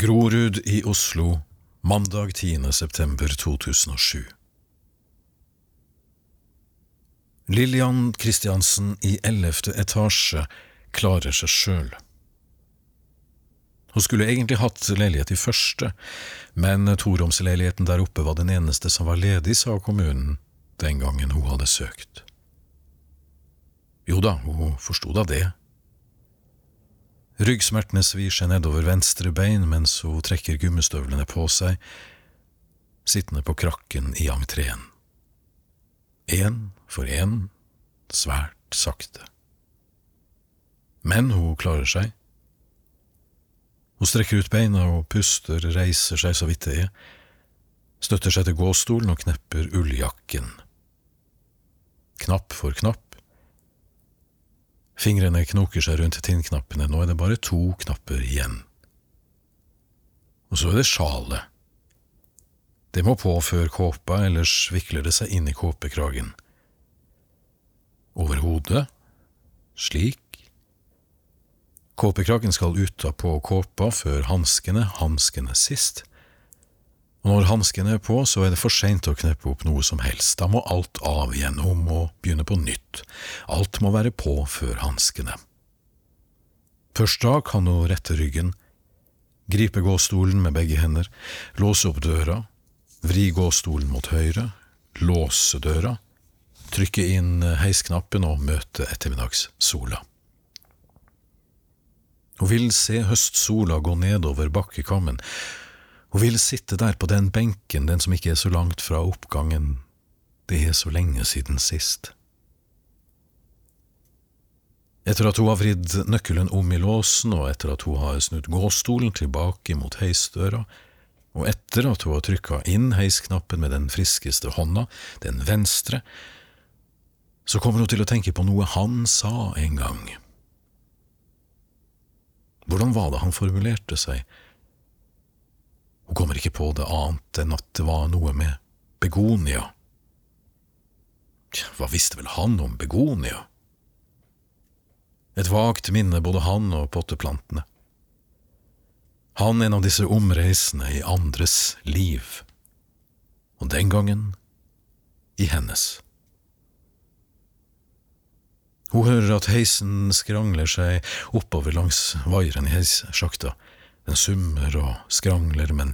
Grorud i Oslo, mandag 10. september 2007. Lillian Kristiansen i ellevte etasje klarer seg sjøl. Hun skulle egentlig hatt leilighet i første, men toromsleiligheten der oppe var den eneste som var ledig, sa kommunen den gangen hun hadde søkt. Jo da, hun forsto da det. Ryggsmertene svir seg nedover venstre bein mens hun trekker gummistøvlene på seg, sittende på krakken i entreen. Én for én, svært sakte. Men hun klarer seg. Hun strekker ut beina og puster, reiser seg så vidt det er, støtter seg til gåstolen og knepper ulljakken. Knapp for knapp. Fingrene knoker seg rundt tinnknappene, nå er det bare to knapper igjen. Og så er det sjalet. Det må på før kåpa, ellers vikler det seg inn i kåpekragen. Over hodet, slik, Kåpekragen skal uta på kåpa før hanskene, hanskene sist. Og når hanskene er på, så er det for seint å kneppe opp noe som helst, da må alt av igjen og må begynne på nytt, alt må være på før hanskene. Først da kan hun rette ryggen, gripe gåstolen med begge hender, låse opp døra, vri gåstolen mot høyre, låse døra, trykke inn heisknappen og møte ettermiddagssola. Hun vil se høstsola gå nedover bakkekammen. Hun vil sitte der på den benken, den som ikke er så langt fra oppgangen. Det er så lenge siden sist. Etter at hun har vridd nøkkelen om i låsen, og etter at hun har snudd gåstolen tilbake mot heisdøra, og etter at hun har trykka inn heisknappen med den friskeste hånda, den venstre, så kommer hun til å tenke på noe han sa en gang. Hvordan var det han formulerte seg? Hun kommer ikke på det annet enn at det var noe med begonia. Hva visste vel han om begonia? Et vagt minne, både han og potteplantene. Han en av disse omreisende i andres liv, og den gangen i hennes. Hun hører at heisen skrangler seg oppover langs vaieren i heissjakta. Den summer og skrangler, men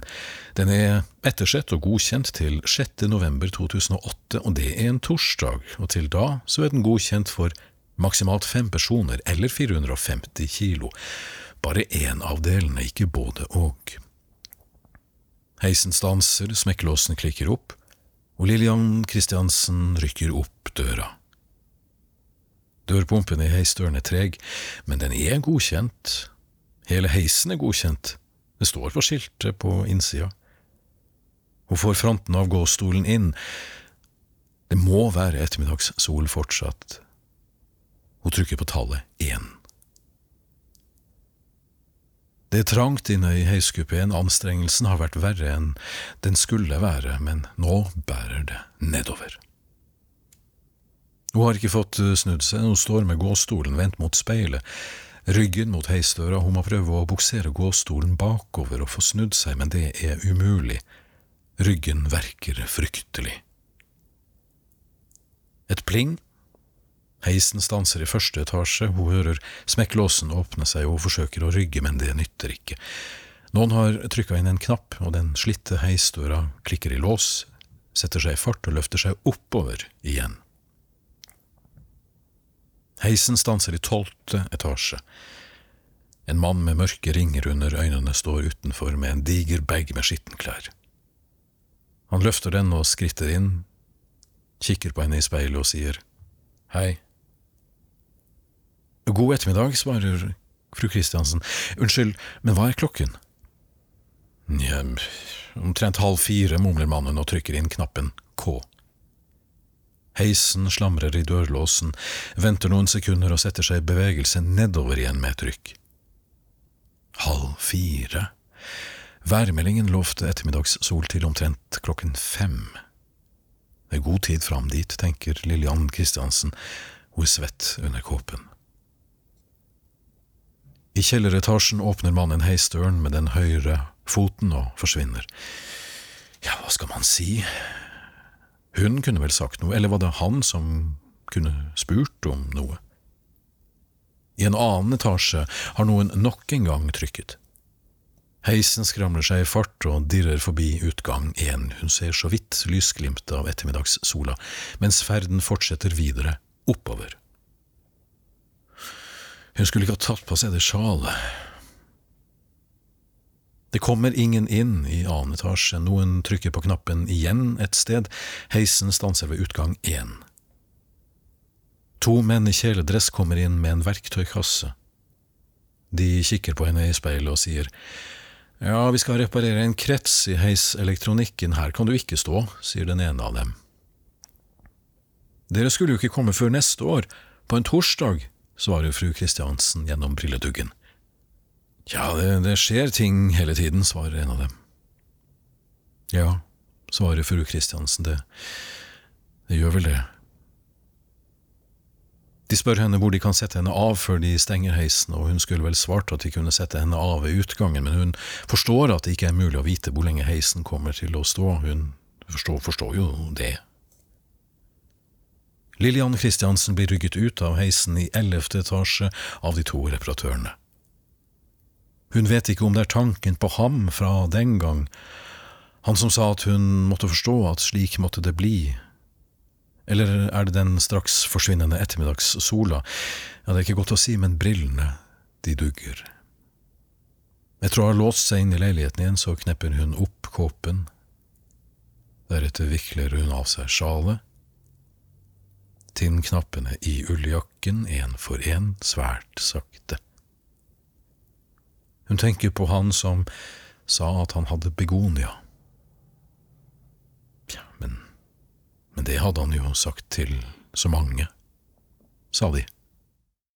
den er ettersett og godkjent til 6. november 2008, og det er en torsdag, og til da så er den godkjent for maksimalt fem personer, eller 450 kilo. Bare én av delene, ikke både og. Heisen stanser, smekkelåsen klikker opp, og Lillian Kristiansen rykker opp døra. Dørpumpen i heisdøren er treg, men den er godkjent. Hele heisen er godkjent. Det står på skiltet på innsida. Hun får fronten av gåstolen inn. Det må være ettermiddagssol fortsatt. Hun trykker på tallet én. Det er trangt inne i heiskupeen, anstrengelsen har vært verre enn den skulle være, men nå bærer det nedover. Hun har ikke fått eh, snudd seg, hun står med gåstolen vendt mot speilet, ryggen mot heisdøra, hun må prøve å buksere gåstolen bakover og få snudd seg, men det er umulig, ryggen verker fryktelig. Et pling, heisen stanser i første etasje, hun hører smekklåsen åpne seg og forsøker å rygge, men det nytter ikke. Noen har trykka inn en knapp, og den slitte heisdøra klikker i lås, setter seg i fart og løfter seg oppover igjen. Heisen stanser i tolvte etasje. En mann med mørke ringer under øynene står utenfor med en diger bag med skittenklær. Han løfter den og skritter inn, kikker på henne i speilet og sier hei. God ettermiddag, svarer fru Kristiansen. Unnskyld, men hva er klokken? Nja, omtrent halv fire, mumler mannen og trykker inn knappen K. Heisen slamrer i dørlåsen, venter noen sekunder og setter seg i bevegelse nedover igjen med et trykk. Halv fire. Værmeldingen lovte ettermiddagssol til omtrent klokken fem. Det er god tid fram dit, tenker Lillian Kristiansen, hun er svett under kåpen. I kjelleretasjen åpner mannen heisdøren med den høyre foten og forsvinner. Ja, hva skal man si? Hun kunne vel sagt noe, eller var det han som kunne spurt om noe? I en annen etasje har noen nok en gang trykket. Heisen skramler seg i fart og dirrer forbi utgang én, hun ser så vidt lysglimtet av ettermiddagssola, mens ferden fortsetter videre, oppover. Hun skulle ikke ha tatt på seg det sjalet. Det kommer ingen inn i annen etasje, noen trykker på knappen igjen et sted, heisen stanser ved utgang én. To menn i kjeledress kommer inn med en verktøykasse. De kikker på henne i speilet og sier ja, vi skal reparere en krets i heiselektronikken, her kan du ikke stå, sier den ene av dem. Dere skulle jo ikke komme før neste år, på en torsdag, svarer fru Kristiansen gjennom brilleduggen. Ja, det, det skjer ting hele tiden, svarer en av dem. Ja, svarer fru Kristiansen, det, det gjør vel det. De spør henne hvor de kan sette henne av før de stenger heisen, og hun skulle vel svart at de kunne sette henne av ved utgangen, men hun forstår at det ikke er mulig å vite hvor lenge heisen kommer til å stå, hun forstår, forstår jo det. Lillian Christiansen blir rygget ut av heisen i ellevte etasje av de to reparatørene. Hun vet ikke om det er tanken på ham fra den gang, han som sa at hun måtte forstå at slik måtte det bli, eller er det den straks forsvinnende ettermiddagssola? Ja, det er ikke godt å si, men brillene, de dugger. Etter å ha låst seg inn i leiligheten igjen, så knepper hun opp kåpen. Deretter vikler hun av seg sjalet. Tinnknappene i ulljakken, én for én, svært sakte. Hun tenker på han som sa at han hadde begonia. Ja, men men det hadde han jo sagt til så mange, sa de.